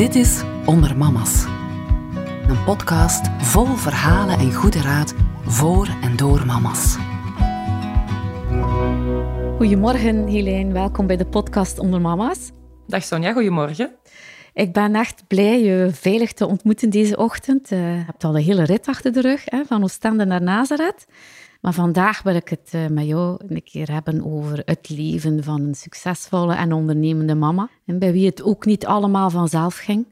Dit is Onder Mama's. Een podcast vol verhalen en goede raad voor en door mama's. Goedemorgen Helene, welkom bij de podcast Onder Mama's. Dag Sonja, goedemorgen. Ik ben echt blij je veilig te ontmoeten deze ochtend. Eh, je hebt al een hele rit achter de rug, hè, van Oostende naar Nazareth. Maar vandaag wil ik het eh, met jou een keer hebben over het leven van een succesvolle en ondernemende mama. En bij wie het ook niet allemaal vanzelf ging.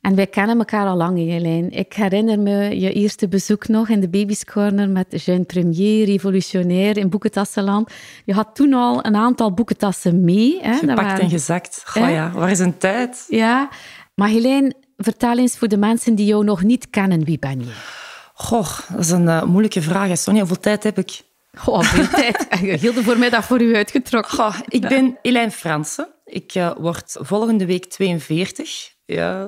En wij kennen elkaar al lang, Jelijn. Ik herinner me je eerste bezoek nog in de Baby's Corner met Jean Premier, revolutionair in Boekentassenland. Je had toen al een aantal boekentassen mee. Hè? Gepakt waren... en gezakt. Goh ja, waar is een tijd? Ja, maar Helene, vertel eens voor de mensen die jou nog niet kennen, wie ben je? Goh, dat is een uh, moeilijke vraag. Sonja, hoeveel tijd heb ik? Goh, veel tijd. Heel de voormiddag voor u uitgetrokken. Goh, ik ben Elijn Fransen. Ik uh, word volgende week 42. Ja.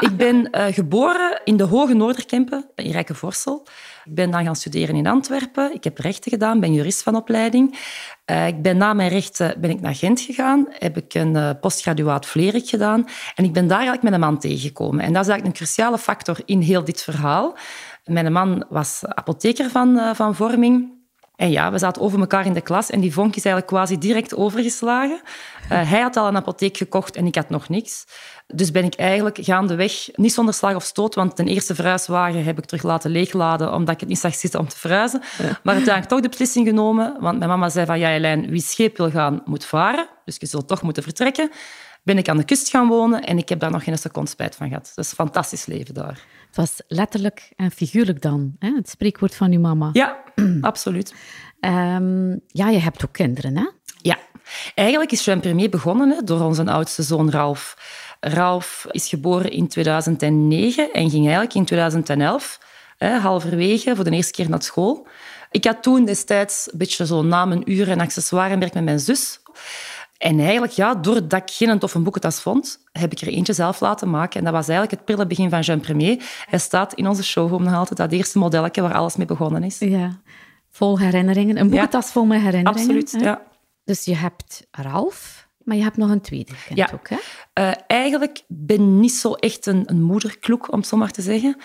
ik ben uh, geboren in de Hoge Noorderkempen, in Rijkenvorsel. Ik ben dan gaan studeren in Antwerpen. Ik heb rechten gedaan, ben jurist van opleiding. Uh, ik ben na mijn rechten ben ik naar Gent gegaan, heb ik een postgraduaat Vlerik gedaan en ik ben daar eigenlijk met een man tegengekomen. En dat is eigenlijk een cruciale factor in heel dit verhaal. Mijn man was apotheker van, van vorming. En ja, we zaten over elkaar in de klas en die vonk is eigenlijk quasi direct overgeslagen. Uh, hij had al een apotheek gekocht en ik had nog niks. Dus ben ik eigenlijk gaandeweg, niet zonder slag of stoot, want de eerste verhuiswagen heb ik terug laten leegladen omdat ik het niet zag zitten om te verhuizen. Maar uiteindelijk toch de beslissing genomen, want mijn mama zei van ja, Elijn, wie scheep wil gaan, moet varen. Dus je zult toch moeten vertrekken. Ben ik aan de kust gaan wonen en ik heb daar nog geen seconde spijt van gehad. Dat is een fantastisch leven daar. Het was letterlijk en figuurlijk dan, hè? het spreekwoord van uw mama. Ja, absoluut. Um, ja, je hebt ook kinderen, hè? Ja. Eigenlijk is Jean Premier begonnen hè, door onze oudste zoon Ralf. Ralf is geboren in 2009 en ging eigenlijk in 2011, hè, halverwege, voor de eerste keer naar school. Ik had toen destijds een beetje zo na mijn uren en accessoirewerk met mijn zus. En eigenlijk, ja, doordat ik geen toffe boekentas vond, heb ik er eentje zelf laten maken. En dat was eigenlijk het prille begin van Jean Premier. Hij staat in onze showroom nog altijd, dat eerste modelletje waar alles mee begonnen is. Ja, vol herinneringen. Een boekentas vol met herinneringen. Absoluut, ja. Dus je hebt Ralf, maar je hebt nog een tweede kind ja. ook, hè? Uh, eigenlijk ben ik niet zo echt een, een moederkloek, om het zo maar te zeggen.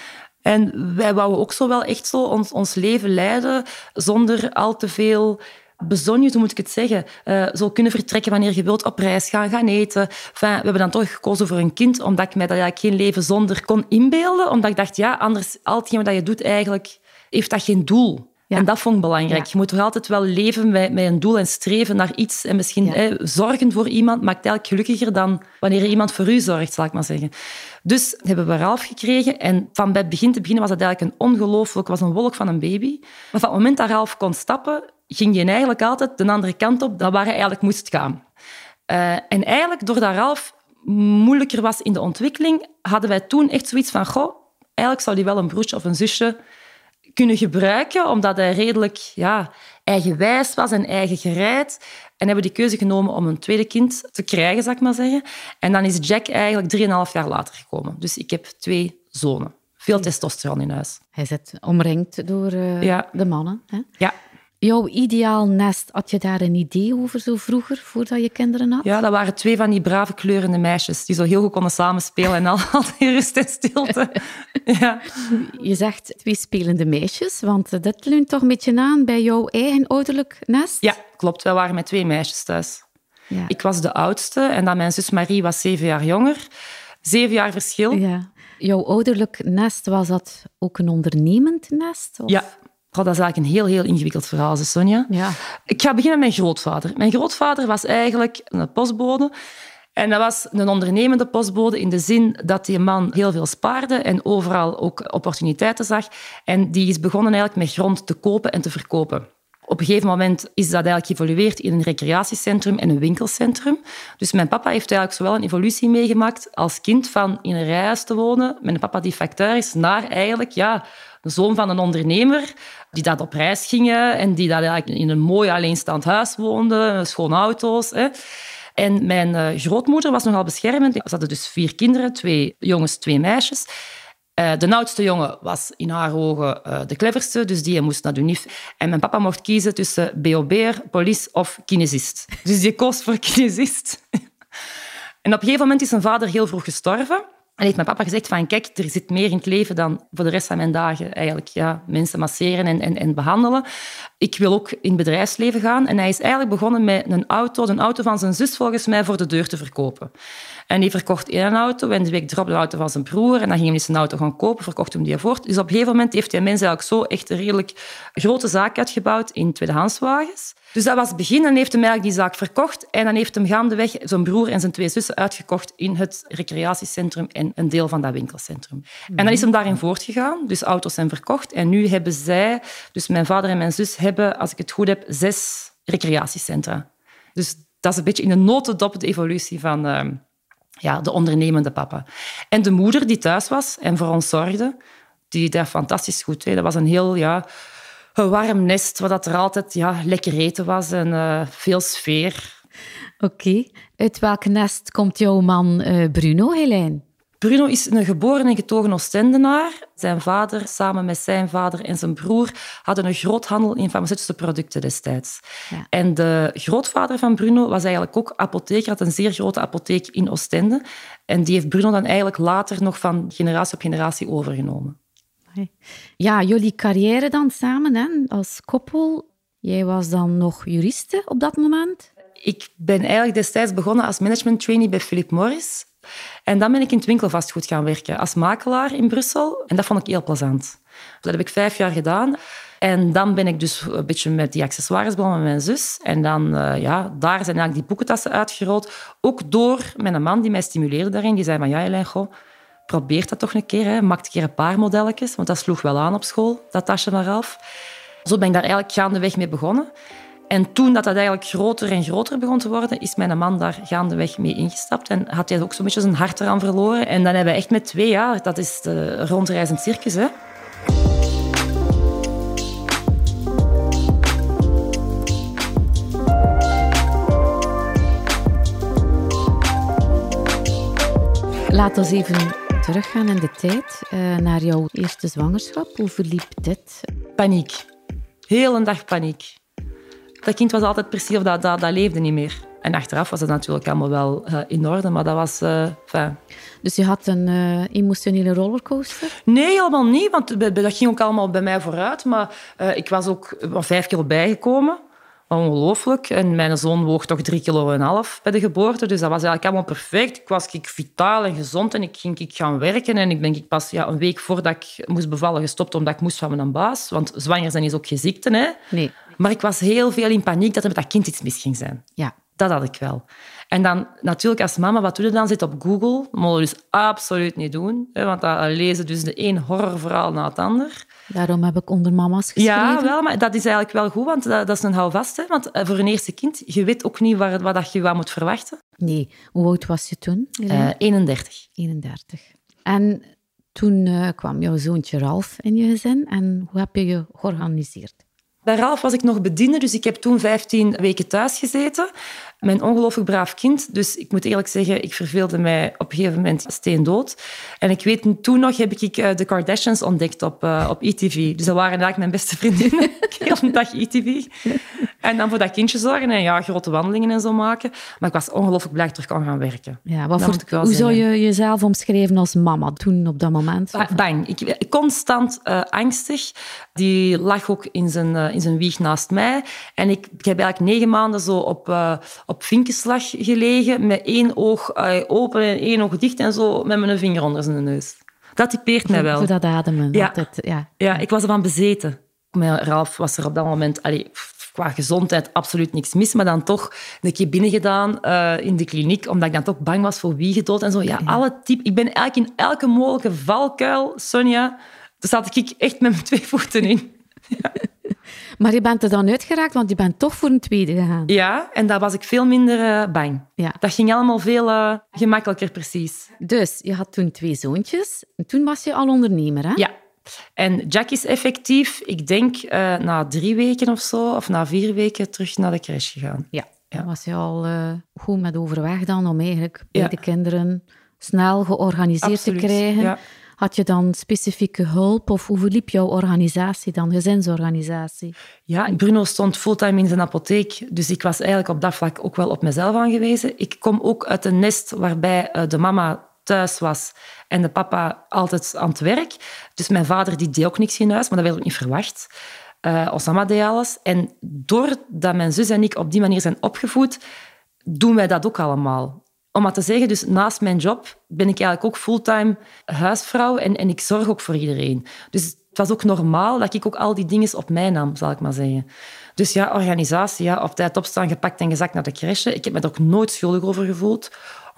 En wij wouden ook zo wel echt zo ons, ons leven leiden zonder al te veel bezonjes, hoe moet ik het zeggen, uh, zo kunnen vertrekken wanneer je wilt, op reis gaan, gaan eten. Enfin, we hebben dan toch gekozen voor een kind, omdat ik mij dat eigenlijk geen leven zonder kon inbeelden. Omdat ik dacht, ja, anders, al hetgeen wat je doet eigenlijk, heeft dat geen doel. Ja. En dat vond ik belangrijk. Ja. Je moet toch altijd wel leven met, met, een doel en streven naar iets. En misschien ja. hè, zorgen voor iemand maakt eigenlijk gelukkiger dan wanneer iemand voor u zorgt, zal ik maar zeggen. Dus hebben we Ralf gekregen. En van bij het begin te beginnen was het eigenlijk een ongelooflijk... was een wolk van een baby. Maar van het moment dat Ralf kon stappen, ging je eigenlijk altijd de andere kant op dan waar hij eigenlijk moest gaan. Uh, en eigenlijk, doordat Ralf moeilijker was in de ontwikkeling, hadden wij toen echt zoiets van... Goh, eigenlijk zou hij wel een broertje of een zusje kunnen gebruiken, omdat hij redelijk ja, eigenwijs was en eigen gereid. En hebben die keuze genomen om een tweede kind te krijgen, zal ik maar zeggen. En dan is Jack eigenlijk drieënhalf jaar later gekomen. Dus ik heb twee zonen. Veel testosteron in huis. Hij zit omringd door uh, ja. de mannen. Hè? Ja. Jouw ideaal nest, had je daar een idee over zo vroeger, voordat je kinderen had? Ja, dat waren twee van die brave kleurende meisjes die zo heel goed konden samenspelen en altijd in rust en stilte. Ja. Je zegt twee spelende meisjes, want dat leunt toch een beetje aan bij jouw eigen ouderlijk nest? Ja, klopt. Wij waren met twee meisjes thuis. Ja. Ik was de oudste en dan mijn zus Marie was zeven jaar jonger. Zeven jaar verschil. Ja. Jouw ouderlijk nest, was dat ook een ondernemend nest? Of? Ja, Oh, dat is eigenlijk een heel, heel ingewikkeld verhaal, Sonja. Ja. Ik ga beginnen met mijn grootvader. Mijn grootvader was eigenlijk een postbode. En dat was een ondernemende postbode in de zin dat die man heel veel spaarde en overal ook opportuniteiten zag. En die is begonnen eigenlijk met grond te kopen en te verkopen. Op een gegeven moment is dat eigenlijk geëvolueerd in een recreatiecentrum en een winkelcentrum. Dus mijn papa heeft eigenlijk zowel een evolutie meegemaakt als kind van in een rijhuis te wonen, met een papa die facteur is, naar eigenlijk ja, de zoon van een ondernemer die dat op reis gingen en die dat in een mooi alleenstaand huis woonde, schone auto's. Hè. En mijn uh, grootmoeder was nogal beschermend. Ze hadden dus vier kinderen, twee jongens, twee meisjes. Uh, de oudste jongen was in haar ogen uh, de cleverste, dus die moest naar de UNIF. En mijn papa mocht kiezen tussen BOB'er, police of kinesist. Dus die koos voor kinesist. En op een gegeven moment is zijn vader heel vroeg gestorven. En heeft mijn papa gezegd van, kijk, er zit meer in het leven dan voor de rest van mijn dagen eigenlijk ja, mensen masseren en, en, en behandelen. Ik wil ook in het bedrijfsleven gaan. En hij is eigenlijk begonnen met een auto, een auto van zijn zus volgens mij, voor de deur te verkopen. En die verkocht één auto en de week erop de auto van zijn broer. En dan ging hij zijn auto gaan kopen, verkocht hem die voort. Dus op een gegeven moment heeft hij mensen eigenlijk zo echt een redelijk grote zaak uitgebouwd in tweedehandswagens. Dus dat was het begin. En heeft hem eigenlijk die zaak verkocht. En dan heeft hem gaandeweg zijn broer en zijn twee zussen uitgekocht in het recreatiecentrum en een deel van dat winkelcentrum. En dan is hem daarin voortgegaan. Dus auto's zijn verkocht. En nu hebben zij, dus mijn vader en mijn zus, hebben, als ik het goed heb, zes recreatiecentra. Dus dat is een beetje in een notendop de evolutie van uh, ja, de ondernemende papa. En de moeder die thuis was en voor ons zorgde, die daar fantastisch goed deed. Dat was een heel... Ja, een warm nest, waar dat er altijd ja, lekker eten was en uh, veel sfeer. Oké. Uit welk nest komt jouw man uh, Bruno, Helijn? Bruno is een geboren en getogen Oostendenaar. Zijn vader, samen met zijn vader en zijn broer, hadden een groothandel in farmaceutische producten destijds. Ja. En de grootvader van Bruno was eigenlijk ook apotheker, had een zeer grote apotheek in Oostende. En die heeft Bruno dan eigenlijk later nog van generatie op generatie overgenomen. Ja, jullie carrière dan samen hè, als koppel. Jij was dan nog juriste op dat moment? Ik ben eigenlijk destijds begonnen als management trainee bij Philip Morris. En dan ben ik in het winkelvastgoed gaan werken als makelaar in Brussel. En dat vond ik heel plezant. Dat heb ik vijf jaar gedaan. En dan ben ik dus een beetje met die accessoires begonnen met mijn zus. En dan, uh, ja, daar zijn eigenlijk die boekentassen uitgerold. Ook door mijn man die mij stimuleerde daarin. Die zei van, ja, goh, probeer dat toch een keer. Hè. Maak een keer een paar modelletjes, want dat sloeg wel aan op school, dat tasje van Ralf. Zo ben ik daar eigenlijk gaandeweg mee begonnen. En toen dat, dat eigenlijk groter en groter begon te worden, is mijn man daar gaandeweg mee ingestapt. En had hij ook zo'n beetje zijn hart eraan verloren. En dan hebben we echt met twee jaar, dat is de rondreizend circus, hè. Laten we even teruggaan in de tijd uh, naar jouw eerste zwangerschap. Hoe verliep dit? Paniek. Heel een dag paniek. Dat kind was altijd precies of dat, dat, dat leefde niet meer. En achteraf was het natuurlijk allemaal wel uh, in orde, maar dat was... Uh, dus je had een uh, emotionele rollercoaster? Nee, helemaal niet, want dat ging ook allemaal bij mij vooruit. Maar ik was ook vijf kilo bijgekomen. Ongelooflijk. En mijn zoon woog toch drie kilo en half bij de geboorte. Dus dat was eigenlijk allemaal perfect. Ik was ik, vitaal en gezond en ik ging ik gaan werken. En ik denk ik pas ja, een week voordat ik moest bevallen gestopt, omdat ik moest van mijn baas. Want zwanger zijn is ook geen ziekte. Hè? Nee. Maar ik was heel veel in paniek dat er met dat kind iets mis ging zijn. Ja. Dat had ik wel. En dan natuurlijk als mama, wat doe je dan? Zit op Google. Dat moet je dus absoluut niet doen. Hè, want dan lezen dus de een horrorverhaal na het ander. Daarom heb ik onder mama's geschreven. Ja, wel, maar dat is eigenlijk wel goed, want dat, dat is een houvast. Hè? Want eh, voor een eerste kind, je weet ook niet waar, wat je wat moet verwachten. Nee. Hoe oud was je toen? Uh, 31. 31. En toen uh, kwam jouw zoontje Ralf in je gezin. En hoe heb je je georganiseerd? Ralf was ik nog bediende, dus ik heb toen 15 weken thuis gezeten. Mijn ongelooflijk braaf kind. Dus ik moet eerlijk zeggen, ik verveelde mij op een gegeven moment steendood. En ik weet, toen nog heb ik uh, de Kardashians ontdekt op, uh, op ETV. Dus dat waren eigenlijk mijn beste vriendinnen. Heel dag ETV. En dan voor dat kindje zorgen en ja, grote wandelingen en zo maken. Maar ik was ongelooflijk blij dat ik terug kon gaan werken. Ja, wat voor, hoe zeggen. zou je jezelf omschrijven als mama toen op dat moment? Bang. Ik, constant uh, angstig. Die lag ook in zijn, in zijn wieg naast mij. En ik, ik heb eigenlijk negen maanden zo op op vinkenslag gelegen, met één oog uh, open en één oog dicht en zo met mijn vinger onder zijn neus. Dat typeert mij wel. Voor dat ademen. Ja. Altijd, ja. ja, ik was ervan bezeten. Met Ralf was er op dat moment... Allee, qua gezondheid absoluut niks mis, maar dan toch een keer binnengedaan uh, in de kliniek, omdat ik dan toch bang was voor wiegedood en zo. Ja, alle type... Ik ben eigenlijk in elke mogelijke valkuil, Sonja, daar zat ik echt met mijn twee voeten in. Ja. Maar je bent er dan uitgeraakt, want je bent toch voor een tweede gegaan. Ja, en daar was ik veel minder uh, bang. Ja. Dat ging allemaal veel uh, gemakkelijker, precies. Dus je had toen twee zoontjes. En toen was je al ondernemer, hè? Ja. En Jack is effectief, ik denk, uh, na drie weken of zo, of na vier weken, terug naar de crash gegaan. Ja. was je al goed met overweg dan, om eigenlijk bij de kinderen snel georganiseerd Absoluut. te krijgen. Ja. Had je dan specifieke hulp of hoe verliep jouw organisatie dan, gezinsorganisatie? Ja, Bruno stond fulltime in zijn apotheek, dus ik was eigenlijk op dat vlak ook wel op mezelf aangewezen. Ik kom ook uit een nest waarbij eh, de mama thuis was en de papa altijd aan het werk. Dus mijn vader die deed ook niks in huis, maar dat werd ook niet verwacht. Uh, Osama deed alles. En doordat mijn zus en ik op die manier zijn opgevoed, doen wij dat ook allemaal. Om maar te zeggen, dus naast mijn job ben ik eigenlijk ook fulltime huisvrouw en, en ik zorg ook voor iedereen. Dus was ook normaal dat ik ook al die dingen op mij nam, zal ik maar zeggen. Dus ja, organisatie, ja, op tijd opstaan, gepakt en gezakt naar de crèche. Ik heb me er ook nooit schuldig over gevoeld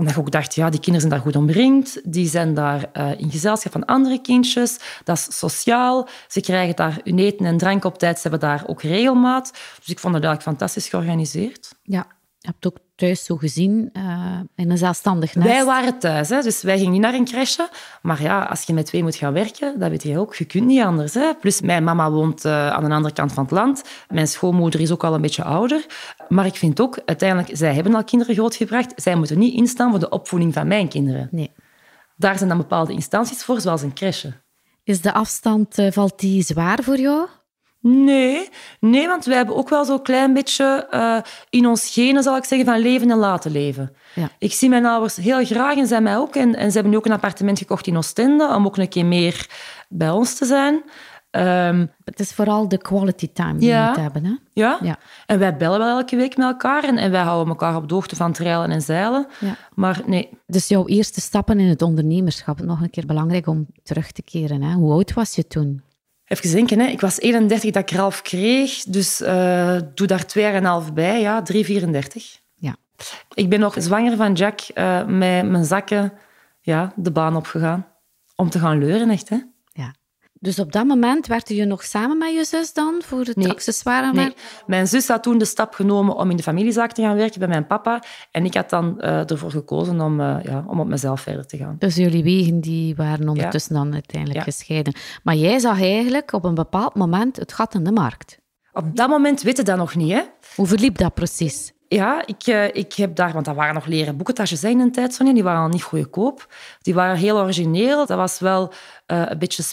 omdat ik ook dacht, ja, die kinderen zijn daar goed omringd. Die zijn daar uh, in gezelschap van andere kindjes. Dat is sociaal. Ze krijgen daar hun eten en drank op tijd. Ze hebben daar ook regelmaat. Dus ik vond het eigenlijk fantastisch georganiseerd. Ja, je hebt ook thuis zo gezien, uh, in een zelfstandig nest. Wij waren thuis, hè, dus wij gingen niet naar een crèche. Maar ja, als je met twee moet gaan werken, dat weet je ook. Je kunt niet anders. Hè. Plus, mijn mama woont uh, aan de andere kant van het land. Mijn schoonmoeder is ook al een beetje ouder. Maar ik vind ook, uiteindelijk, zij hebben al kinderen grootgebracht. Zij moeten niet instaan voor de opvoeding van mijn kinderen. Nee. Daar zijn dan bepaalde instanties voor, zoals een crèche. Is de afstand, uh, valt die zwaar voor jou? Nee, nee, want wij hebben ook wel zo'n klein beetje uh, in ons genen, zal ik zeggen, van leven en laten leven. Ja. Ik zie mijn ouders heel graag en zij mij ook. En, en ze hebben nu ook een appartement gekocht in Oostende, om ook een keer meer bij ons te zijn. Um, het is vooral de quality time die ja, je moet hebben. Hè? Ja. Ja. en wij bellen wel elke week met elkaar en, en wij houden elkaar op de hoogte van trailen en zeilen. Ja. Maar nee, Dus jouw eerste stappen in het ondernemerschap, nog een keer belangrijk om terug te keren. Hè? Hoe oud was je toen? Even denken, hè. ik was 31 dat ik Ralf kreeg, dus uh, doe daar twee jaar en een half bij, ja, 3,34. Ja. Ik ben nog zwanger van Jack uh, met mijn zakken ja, de baan opgegaan. Om te gaan leuren, echt. Hè. Dus op dat moment werkte je nog samen met je zus dan voor het Nee. accessoire? Nee, mijn zus had toen de stap genomen om in de familiezaak te gaan werken bij mijn papa. En ik had dan uh, ervoor gekozen om, uh, ja, om op mezelf verder te gaan. Dus jullie wegen die waren ondertussen dan uiteindelijk Ja. gescheiden. Maar jij zag eigenlijk op een bepaald moment het gat in de markt. Op dat moment weten dat nog niet, hè. Hoe verliep dat precies? Ja, ik, eh, ik heb daar, want dat waren nog leren boekentasjes in een tijd, Sonja, die waren al niet goedkoop. Die waren heel origineel. Dat was wel eh, een beetje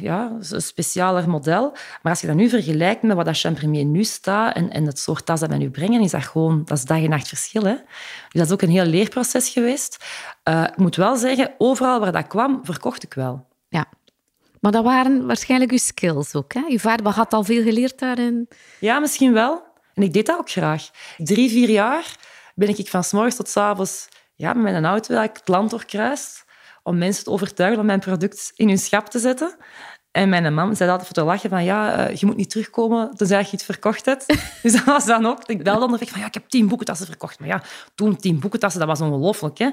ja, een specialer model. Maar als je dat nu vergelijkt met wat dat Champremier nu staat en, en het soort tas dat wij nu brengen, is dat gewoon dat is dag en nacht verschil. Hè? Dus dat is ook een heel leerproces geweest. Eh, ik moet wel zeggen, overal waar dat kwam, verkocht ik wel. Ja. Maar dat waren waarschijnlijk uw skills ook. Hè? Je vader had al veel geleerd daarin. Ja, misschien wel. En ik deed dat ook graag. Drie, vier jaar ben ik van s morgens tot s avonds ja, met mijn auto eigenlijk het land doorkruist om mensen te overtuigen om mijn product in hun schap te zetten. En mijn mam zei altijd voor te lachen van ja, eh, je moet niet terugkomen tenzij je iets verkocht hebt. dus dat was dan ook. Ik belde onderweg van ja, ik heb tien boekentassen verkocht. Maar ja, toen tien boekentassen, dat was ongelooflijk. Hè?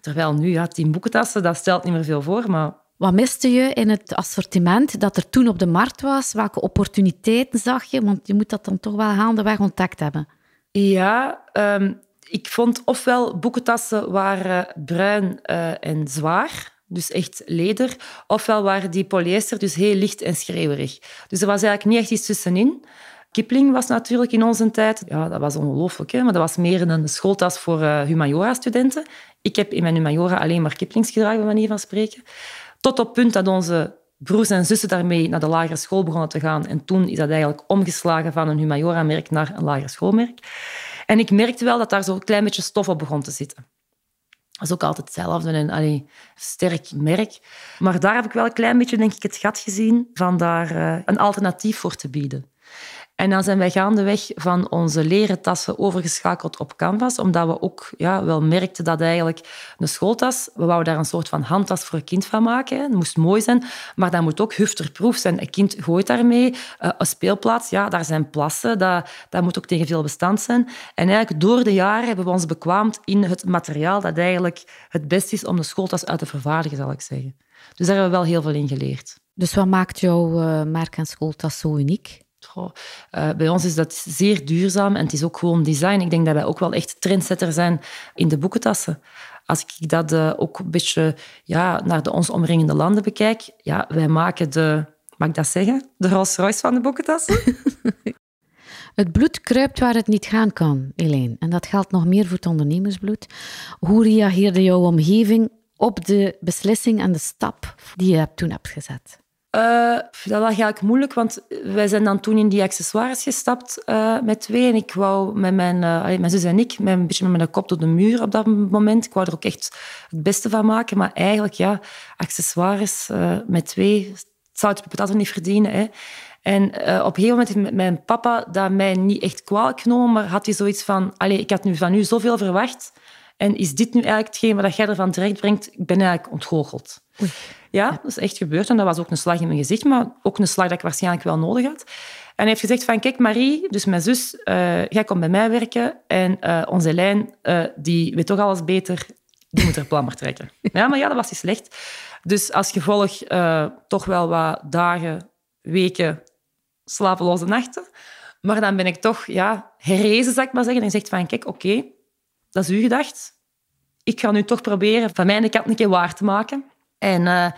Terwijl nu, ja, tien boekentassen, dat stelt niet meer veel voor. Maar Wat miste je in het assortiment dat er toen op de markt was? Welke opportuniteiten zag je? Want je moet dat dan toch wel gaandeweg ontdekt hebben. Ja, ehm, ik vond ofwel boekentassen waren bruin eh, en zwaar, dus echt leder, ofwel waren die polyester, dus heel licht en schreeuwerig. Dus er was eigenlijk niet echt iets tussenin. Kipling was natuurlijk in onze tijd, ja, dat was ongelooflijk, maar dat was meer een schooltas voor eh, humaniora-studenten. Ik heb in mijn humaniora alleen maar Kiplings gedragen, manier van spreken. Tot op het punt dat onze broers en zussen daarmee naar de lagere school begonnen te gaan. En toen is dat eigenlijk omgeslagen van een humaniora-merk naar een lagere schoolmerk. En ik merkte wel dat daar zo'n klein beetje stof op begon te zitten. Dat is ook altijd hetzelfde, een allee, sterk merk. Maar daar heb ik wel een klein beetje denk ik, het gat gezien van daar uh, een alternatief voor te bieden. En dan zijn wij gaandeweg van onze leren tassen overgeschakeld op canvas, omdat we ook ja, wel merkten dat eigenlijk een schooltas, we wouden daar een soort van handtas voor een kind van maken. Het moest mooi zijn, maar dat moet ook hufterproef zijn. Een kind gooit daarmee. Uh, een speelplaats, ja, daar zijn plassen, dat, dat moet ook tegen veel bestand zijn. En eigenlijk door de jaren hebben we ons bekwaamd in het materiaal dat eigenlijk het beste is om de schooltas uit te vervaardigen, zal ik zeggen. Dus daar hebben we wel heel veel in geleerd. Dus wat maakt jouw uh, merk en schooltas zo uniek? Uh, bij ons is dat zeer duurzaam en het is ook gewoon design. Ik denk dat wij ook wel echt trendsetter zijn in de boekentassen. Als ik dat uh, ook een beetje ja, naar de ons omringende landen bekijk, ja, wij maken de, mag ik dat zeggen, de Rolls Royce van de boekentassen. Het bloed kruipt waar het niet gaan kan, Elaine. En dat geldt nog meer voor het ondernemersbloed. Hoe reageerde jouw omgeving op de beslissing en de stap die je toen hebt gezet? Uh, dat was eigenlijk moeilijk, want wij zijn dan toen in die accessoires gestapt uh, met twee. En ik wou met mijn, uh, mijn zus en ik, met een beetje met mijn kop door de muur op dat moment. Ik wou er ook echt het beste van maken. Maar eigenlijk, ja, accessoires met twee, zou het patat niet verdienen. En op een gegeven moment heeft mijn papa dat mij niet echt kwalijk genomen, maar had hij zoiets van, allee, ik had nu van u zoveel verwacht. En is dit nu eigenlijk hetgeen wat jij ervan terecht brengt? Ik ben eigenlijk ontgoocheld. Ja, dat is echt gebeurd. En dat was ook een slag in mijn gezicht, maar ook een slag dat ik waarschijnlijk wel nodig had. En hij heeft gezegd van, kijk Marie, dus mijn zus, uh, jij komt bij mij werken en uh, onze lijn, uh, die weet toch alles beter, die moet er plammer trekken. Ja, maar ja, dat was niet slecht. Dus als gevolg toch wel wat dagen, weken, slapeloze nachten. Maar dan ben ik toch ja, herrezen, zou ik maar zeggen. En zegt van, kijk, oké, dat is uw gedacht. Ik ga nu toch proberen van mijn kant een keer waar te maken. En uh,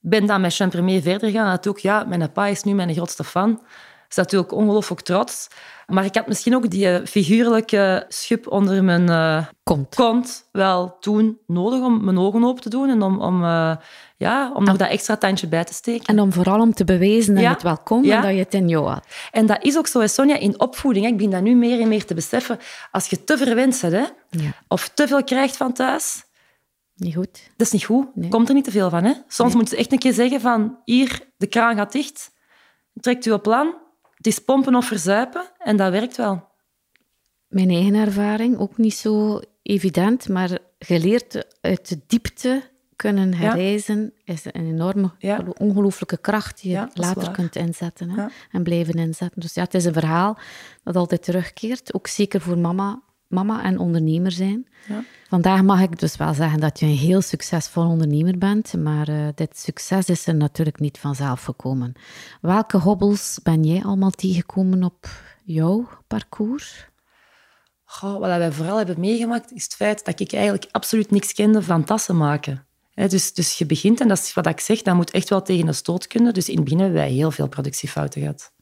ben dan met Jean Premier verder gegaan. Natuurlijk, ja, mijn pa is nu mijn grootste fan. Is natuurlijk ongelooflijk trots. Maar ik had misschien ook die eh, figuurlijke schub onder mijn uh, kont. kont wel toen nodig om mijn ogen open te doen en om, om, uh, ja, om nog dat extra tandje bij te steken. En om vooral om te bewijzen dat ja. het wel kon en dat je het in jou had. En dat is ook zo, Sonja, in opvoeding. Ik begin dat nu meer en meer te beseffen. Als je te verwend bent, hè, ja. of te veel krijgt van thuis, niet goed. Dat is niet goed. Nee. Komt er niet te veel van. Hè? Soms nee. moet je echt een keer zeggen van hier, de kraan gaat dicht. Trekt u op plan. Het is pompen of verzuipen. En dat werkt wel. Mijn eigen ervaring, ook niet zo evident, maar geleerd uit de diepte kunnen herreizen ja. is een enorme, ja. ongelooflijke kracht die je ja, later kunt inzetten hè? en blijven inzetten. Dus ja, het is een verhaal dat altijd terugkeert, ook zeker voor mama mama en ondernemer zijn. Ja. Vandaag mag ik dus wel zeggen dat je een heel succesvol ondernemer bent, maar uh, dit succes is er natuurlijk niet vanzelf gekomen. Welke hobbels ben jij allemaal tegengekomen op jouw parcours? Goh, wat wij vooral hebben meegemaakt is het feit dat ik eigenlijk absoluut niks kende van tassen maken. dus, dus je begint, en dat is wat ik zeg, dat moet echt wel tegen de stoot kunnen. Dus in het begin hebben wij heel veel productiefouten gehad.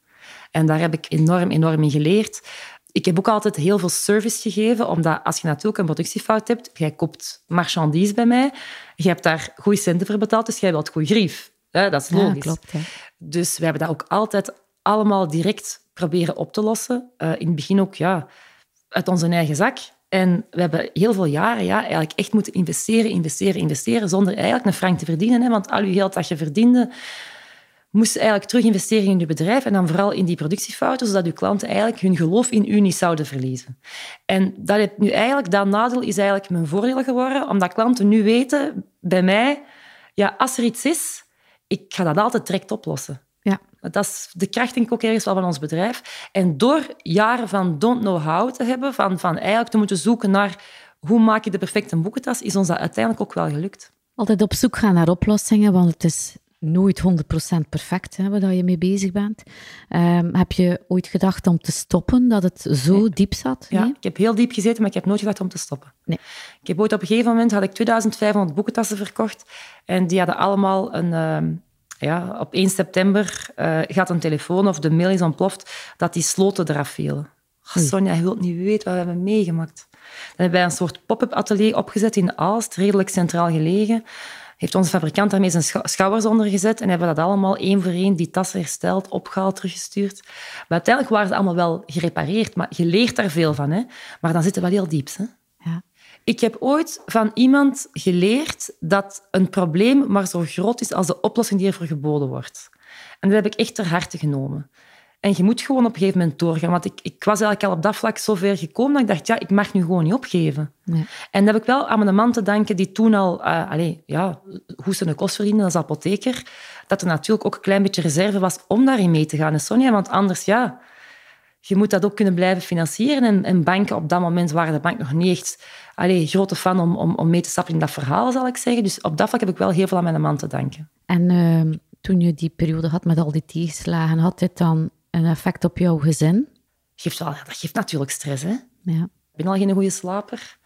En daar heb ik enorm, enorm in geleerd ik heb ook altijd heel veel service gegeven, omdat als je natuurlijk een productiefout hebt, jij koopt marchandise bij mij, je hebt daar goede centen voor betaald, dus jij wilt goed grief. Dat is logisch. Ja, klopt, Dus we hebben dat ook altijd allemaal direct proberen op te lossen. Uh, in het begin ook ja, uit onze eigen zak. En we hebben heel veel jaren ja, eigenlijk echt moeten investeren, investeren, investeren, zonder eigenlijk een frank te verdienen. Hè? Want al je geld dat je verdiende, moest eigenlijk terug investeren in je bedrijf en dan vooral in die productiefouten, zodat je klanten eigenlijk hun geloof in u niet zouden verliezen. En dat, het nu eigenlijk, dat nadeel is eigenlijk mijn voordeel geworden, omdat klanten nu weten bij mij, ja, als er iets is, ik ga dat altijd direct oplossen. Ja. Dat is de kracht, denk ik, ook ergens wel van ons bedrijf. En door jaren van don't know how te hebben, van, van eigenlijk te moeten zoeken naar hoe maak je de perfecte boekentas, is ons dat uiteindelijk ook wel gelukt. Altijd op zoek gaan naar oplossingen, want het is nooit 100% perfect hè, waar je mee bezig bent. Um, heb je ooit gedacht om te stoppen, dat het zo nee. diep zat? Ja, ik heb heel diep gezeten, maar ik heb nooit gedacht om te stoppen. Nee. Ik heb ooit op een gegeven moment had ik 2500 boekentassen verkocht en die hadden allemaal een... Uh, ja, op 1 september uh, gaat een telefoon of de mail is ontploft dat die sloten eraf vielen. Oh, Sonja, je wilt niet weten wat we hebben meegemaakt. Dan hebben wij een soort pop-up atelier opgezet in Aalst, redelijk centraal gelegen heeft onze fabrikant daarmee zijn schouwers onder gezet en hebben dat allemaal één voor één, die tassen hersteld, opgehaald, teruggestuurd. Maar uiteindelijk waren ze allemaal wel gerepareerd, maar je leert daar veel van. Hè? Maar dan zit het wel heel diep. Hè? Ja. Ik heb ooit van iemand geleerd dat een probleem maar zo groot is als de oplossing die ervoor geboden wordt. En dat heb ik echt ter harte genomen. En je moet gewoon op een gegeven moment doorgaan. Want ik, ik was eigenlijk al op dat vlak zo ver gekomen dat ik dacht, ja, ik mag nu gewoon niet opgeven. Nee. En dat heb ik wel aan mijn man te danken, die toen al, uh, allez, ja, hoe ze een kost verdiende als apotheker, dat er natuurlijk ook een klein beetje reserve was om daarin mee te gaan. En Sonja, want anders, ja, je moet dat ook kunnen blijven financieren. En, en banken, op dat moment waren de bank nog niet echt allez, grote fan om, om, om mee te stappen in dat verhaal, zal ik zeggen. Dus op dat vlak heb ik wel heel veel aan mijn man te danken. En uh, toen je die periode had met al die tegenslagen, had dit dan een effect op jouw gezin? Geeft wel, dat geeft natuurlijk stress. Hè? Ja. Ik ben al geen goede slaper.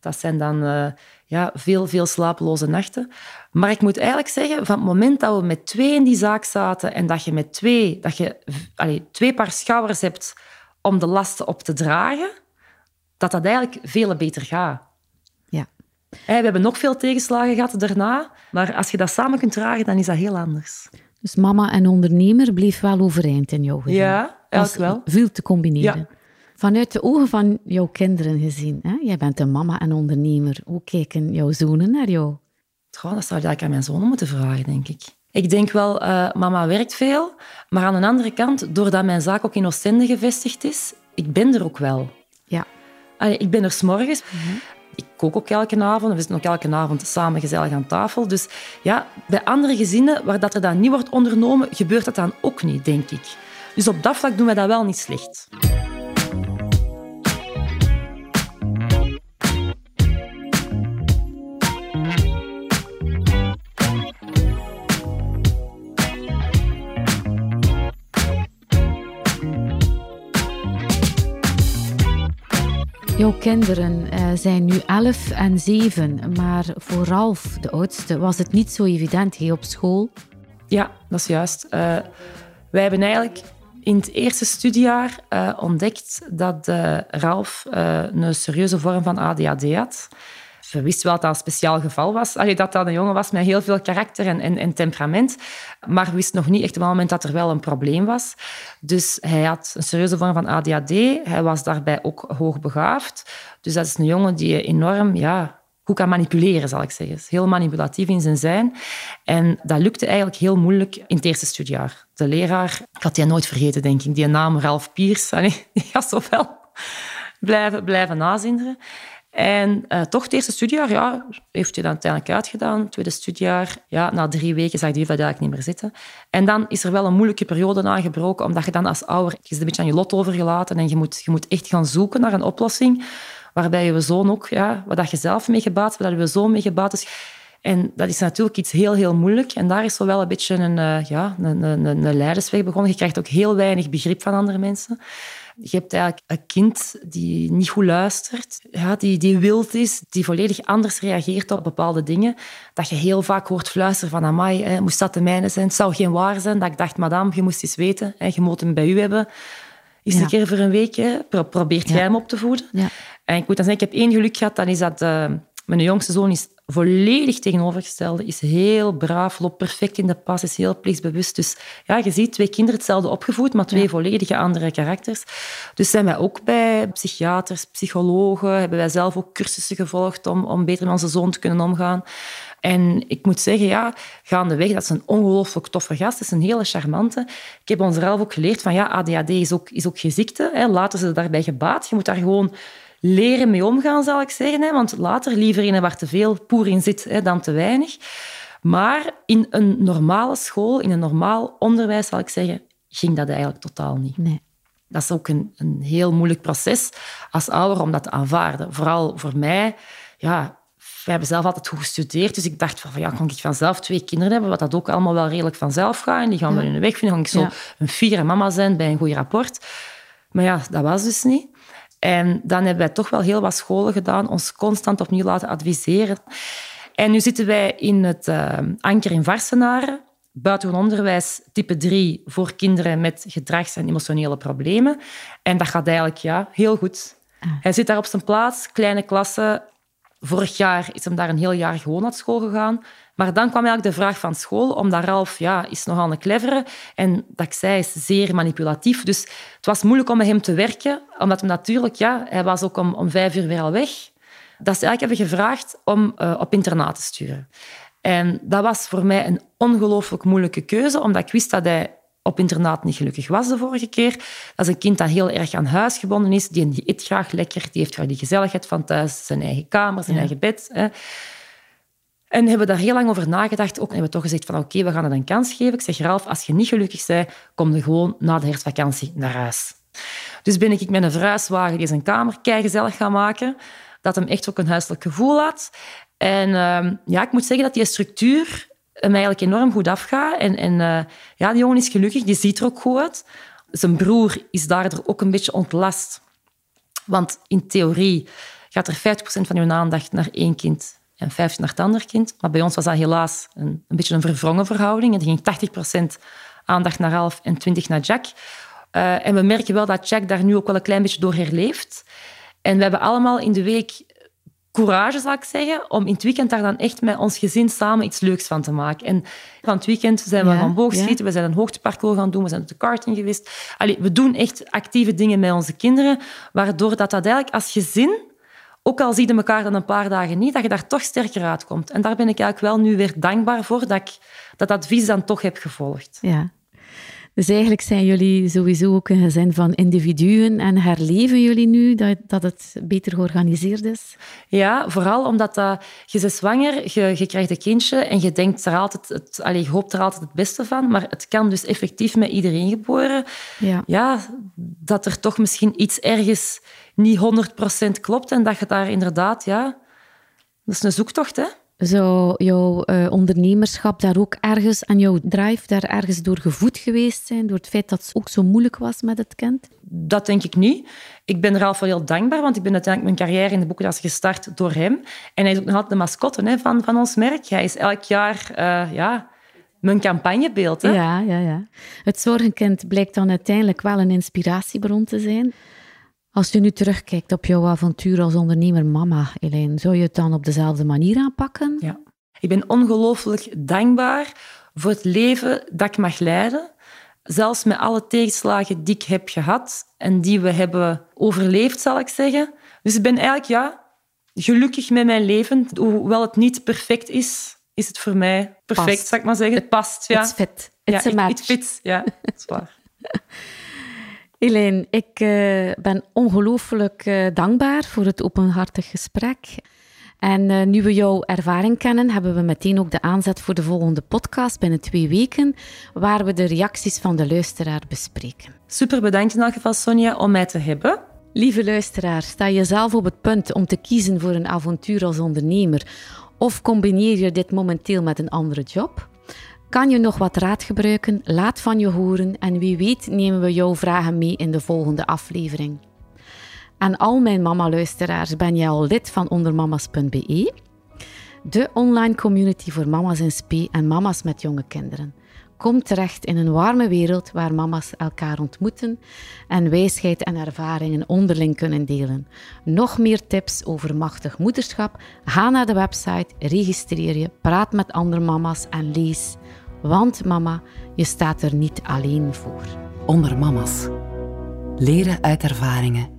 Dat zijn dan uh, ja, veel, veel slapeloze nachten. Maar ik moet eigenlijk zeggen, van het moment dat we met twee in die zaak zaten en dat je met twee, dat je, allez, twee paar schouders hebt om de lasten op te dragen, dat dat eigenlijk veel beter gaat. Ja. we hebben nog veel tegenslagen gehad daarna, maar als je dat samen kunt dragen, dan is dat heel anders. Dus mama en ondernemer bleef wel overeind in jouw gezin. Ja, eigenlijk wel. Veel te combineren. Vanuit de ogen van jouw kinderen gezien, hè? jij bent een mama en ondernemer. Hoe kijken jouw zonen naar jou? Goh, dat zou ik aan mijn zonen moeten vragen, denk ik. Ik denk wel, uh, mama werkt veel, maar aan de andere kant, doordat mijn zaak ook in Oostende gevestigd is, ik ben er ook wel. Ja. Allee, ik ben er s'morgens. Mm Ik kook ook elke avond. We zitten ook elke avond samen gezellig aan tafel. Dus ja, bij andere gezinnen waar dat er dan niet wordt ondernomen, gebeurt dat dan ook niet, denk ik. Dus op dat vlak doen wij dat wel niet slecht. Jouw kinderen uh, zijn nu 11 en 7, maar voor Ralf, de oudste, was het niet zo evident hier op school? Ja, dat is juist. Uh, wij hebben eigenlijk in het eerste studiejaar uh, ontdekt dat Ralf een serieuze vorm van ADHD had we wisten wel dat dat een speciaal geval was. Dat dat een jongen was met heel veel karakter en, en, en temperament. Maar we wisten nog niet echt op het moment dat er wel een probleem was. Dus hij had een serieuze vorm van ADHD. Hij was daarbij ook hoogbegaafd. Dus dat is een jongen die enorm ja, goed kan manipuleren, zal ik zeggen. Heel manipulatief in zijn zijn. En dat lukte eigenlijk heel moeilijk in het eerste studiejaar. De leraar, ik had die nooit vergeten, denk ik, die naam Ralph Piers, die gaat zo wel blijven, blijven nazinderen. En uh, toch, het eerste studiejaar ja, heeft hij dan uiteindelijk uitgedaan. Het tweede studiejaar, ja, na drie weken zag hij dat eigenlijk niet meer zitten. En dan is er wel een moeilijke periode aangebroken, omdat je dan als ouder je is een beetje aan je lot overgelaten en je moet, je moet echt gaan zoeken naar een oplossing waarbij je zoon ook, ja, wat je zelf mee gebaat, waar je zoon mee gebaat is. En dat is natuurlijk iets heel, heel moeilijk. En daar is zo wel een beetje een, uh, ja, een, een, een leidersweg begonnen. Je krijgt ook heel weinig begrip van andere mensen. Je hebt eigenlijk een kind die niet goed luistert, ja, die, die wild is, die volledig anders reageert op bepaalde dingen. Dat je heel vaak hoort fluisteren van amai, hè, moest dat de mijne zijn? Het zou geen waar zijn. Dat ik dacht, madame, je moest eens weten. Hè, je moet hem bij u hebben. Is een keer voor een week. Hè, probeert jij hem op te voeden. Ja. En ik moet dan zeggen, ik heb één geluk gehad. Dan is dat... Uh, mijn jongste zoon is volledig tegenovergestelde. Is heel braaf, loopt perfect in de pas, is heel plichtsbewust. Dus ja, je ziet twee kinderen hetzelfde opgevoed, maar twee volledige andere karakters. Dus zijn wij ook bij psychiaters, psychologen, hebben wij zelf ook cursussen gevolgd om, om beter met onze zoon te kunnen omgaan. En ik moet zeggen, ja, gaandeweg, dat is een ongelooflijk toffe gast. Dat is een hele charmante. Ik heb ons zelf ook geleerd van, ja, ADHD is ook, is ook geen ziekte. Hè. Laten ze daarbij gebaat. Je moet daar gewoon leren mee omgaan, zal ik zeggen. Hè? Want later liever in waar te veel poer in zit hè, dan te weinig. Maar in een normale school, in een normaal onderwijs, zal ik zeggen, ging dat eigenlijk totaal niet. Nee. Dat is ook een, een heel moeilijk proces als ouder om dat te aanvaarden. Vooral voor mij, ja, we hebben zelf altijd goed gestudeerd, dus ik dacht van, ja, kan ik vanzelf twee kinderen hebben, wat dat ook allemaal wel redelijk vanzelf gaat. En die gaan wel in hun weg vinden. Kan ik zo een fiere mama zijn bij een goed rapport. Maar ja, dat was dus niet. En dan hebben wij toch wel heel wat scholen gedaan, ons constant opnieuw laten adviseren. En nu zitten wij in het uh, Anker in Varsenaren, buitengewoon onderwijs type 3 voor kinderen met gedrags- en emotionele problemen. En dat gaat eigenlijk ja, heel goed. Ah. Hij zit daar op zijn plaats, kleine klassen. Vorig jaar is hem daar een heel jaar gewoon naar school gegaan. Maar dan kwam eigenlijk de vraag van school, omdat Ralf ja, is nogal een clevere en dat ik zei, is zeer manipulatief. Dus het was moeilijk om met hem te werken, omdat hem natuurlijk, ja, hij was ook om, om vijf uur weer al weg. Dat ze eigenlijk hebben gevraagd om uh, op internaat te sturen. En dat was voor mij een ongelooflijk moeilijke keuze, omdat ik wist dat hij op internaat niet gelukkig was de vorige keer. Dat is een kind dat heel erg aan huis gebonden is. Die eet graag lekker, die heeft graag die gezelligheid van thuis, zijn eigen kamer, zijn eigen bed. Hè. En hebben daar heel lang over nagedacht. Ook hebben we toch gezegd van oké, we gaan het een kans geven. Ik zeg, Ralf, als je niet gelukkig bent, kom je gewoon na de herfstvakantie naar huis. Dus ben ik met een verhuiswagen die zijn kamer gezellig gaan maken. Dat hem echt ook een huiselijk gevoel had. En ehm, ja, ik moet zeggen dat die structuur hem eigenlijk enorm goed afgaat. En, en uh, ja, die jongen is gelukkig, die ziet er ook goed uit. Zijn broer is daardoor ook een beetje ontlast. Want in theorie gaat er 50% van je aandacht naar één kind en 15 naar het andere kind. Maar bij ons was dat helaas een, een beetje een verwrongen verhouding. Er ging 80% aandacht naar Ralph en 20 naar Jack. Uh, en we merken wel dat Jack daar nu ook wel een klein beetje door herleeft. En we hebben allemaal in de week courage, zal ik zeggen, om in het weekend daar dan echt met ons gezin samen iets leuks van te maken. En van het weekend zijn we Ja, gaan boogschieten, we zijn een hoogteparcours gaan doen, we zijn op de karting geweest. Allee, we doen echt actieve dingen met onze kinderen, waardoor dat, dat eigenlijk als gezin, ook al zie je elkaar dan een paar dagen niet, dat je daar toch sterker uitkomt. En daar ben ik eigenlijk wel nu weer dankbaar voor, dat ik dat advies dan toch heb gevolgd. Ja. Dus eigenlijk zijn jullie sowieso ook een gezin van individuen en herleven jullie nu dat, dat het beter georganiseerd is? Ja, vooral omdat dat, je bent zwanger, je, je krijgt een kindje en je, denkt er altijd het, allee, je hoopt er altijd het beste van, maar het kan dus effectief met iedereen geboren. Ja. Ja, dat er toch misschien iets ergens niet 100% klopt en dat je daar inderdaad, ja, dat is een zoektocht, hè? Zou jouw eh, ondernemerschap daar ook ergens en jouw drive daar ergens door gevoed geweest zijn, door het feit dat het ook zo moeilijk was met het kind? Dat denk ik niet. Ik ben Ralf wel heel dankbaar, want ik ben uiteindelijk mijn carrière in de boekenkast gestart door hem. En hij is ook nog altijd de mascotte hè, van, van ons merk. Hij is elk jaar eh, ja, mijn campagnebeeld. Hè? Ja, ja, ja. Het zorgenkind blijkt dan uiteindelijk wel een inspiratiebron te zijn. Als je nu terugkijkt op jouw avontuur als ondernemer mama, Elaine, zou je het dan op dezelfde manier aanpakken? Ja. Ik ben ongelooflijk dankbaar voor het leven dat ik mag leiden. Zelfs met alle tegenslagen die ik heb gehad en die we hebben overleefd, zal ik zeggen. Dus ik ben eigenlijk ja, gelukkig met mijn leven. Hoewel het niet perfect is, is het voor mij perfect, Past. zal ik maar zeggen. Het past, ja. It's fit. ja, It's a it- match. it fits, ja. Dat is waar. Elaine, ik eh, ben ongelooflijk eh, dankbaar voor het openhartig gesprek. En eh, nu we jouw ervaring kennen, hebben we meteen ook de aanzet voor de volgende podcast binnen twee weken, waar we de reacties van de luisteraar bespreken. Super bedankt in elk geval, Sonja, om mij te hebben. Lieve luisteraar, sta je zelf op het punt om te kiezen voor een avontuur als ondernemer? Of combineer je dit momenteel met een andere job? Kan je nog wat raad gebruiken? Laat van je horen en wie weet nemen we jouw vragen mee in de volgende aflevering. Aan al mijn mama-luisteraars ben je al lid van ondermamas.be, de online community voor mama's in spe en mama's met jonge kinderen. Kom terecht in een warme wereld waar mama's elkaar ontmoeten en wijsheid en ervaringen onderling kunnen delen. Nog meer tips over machtig moederschap? Ga naar de website, registreer je, praat met andere mama's en lees. Want mama, je staat er niet alleen voor. Onder mama's. Leren uit ervaringen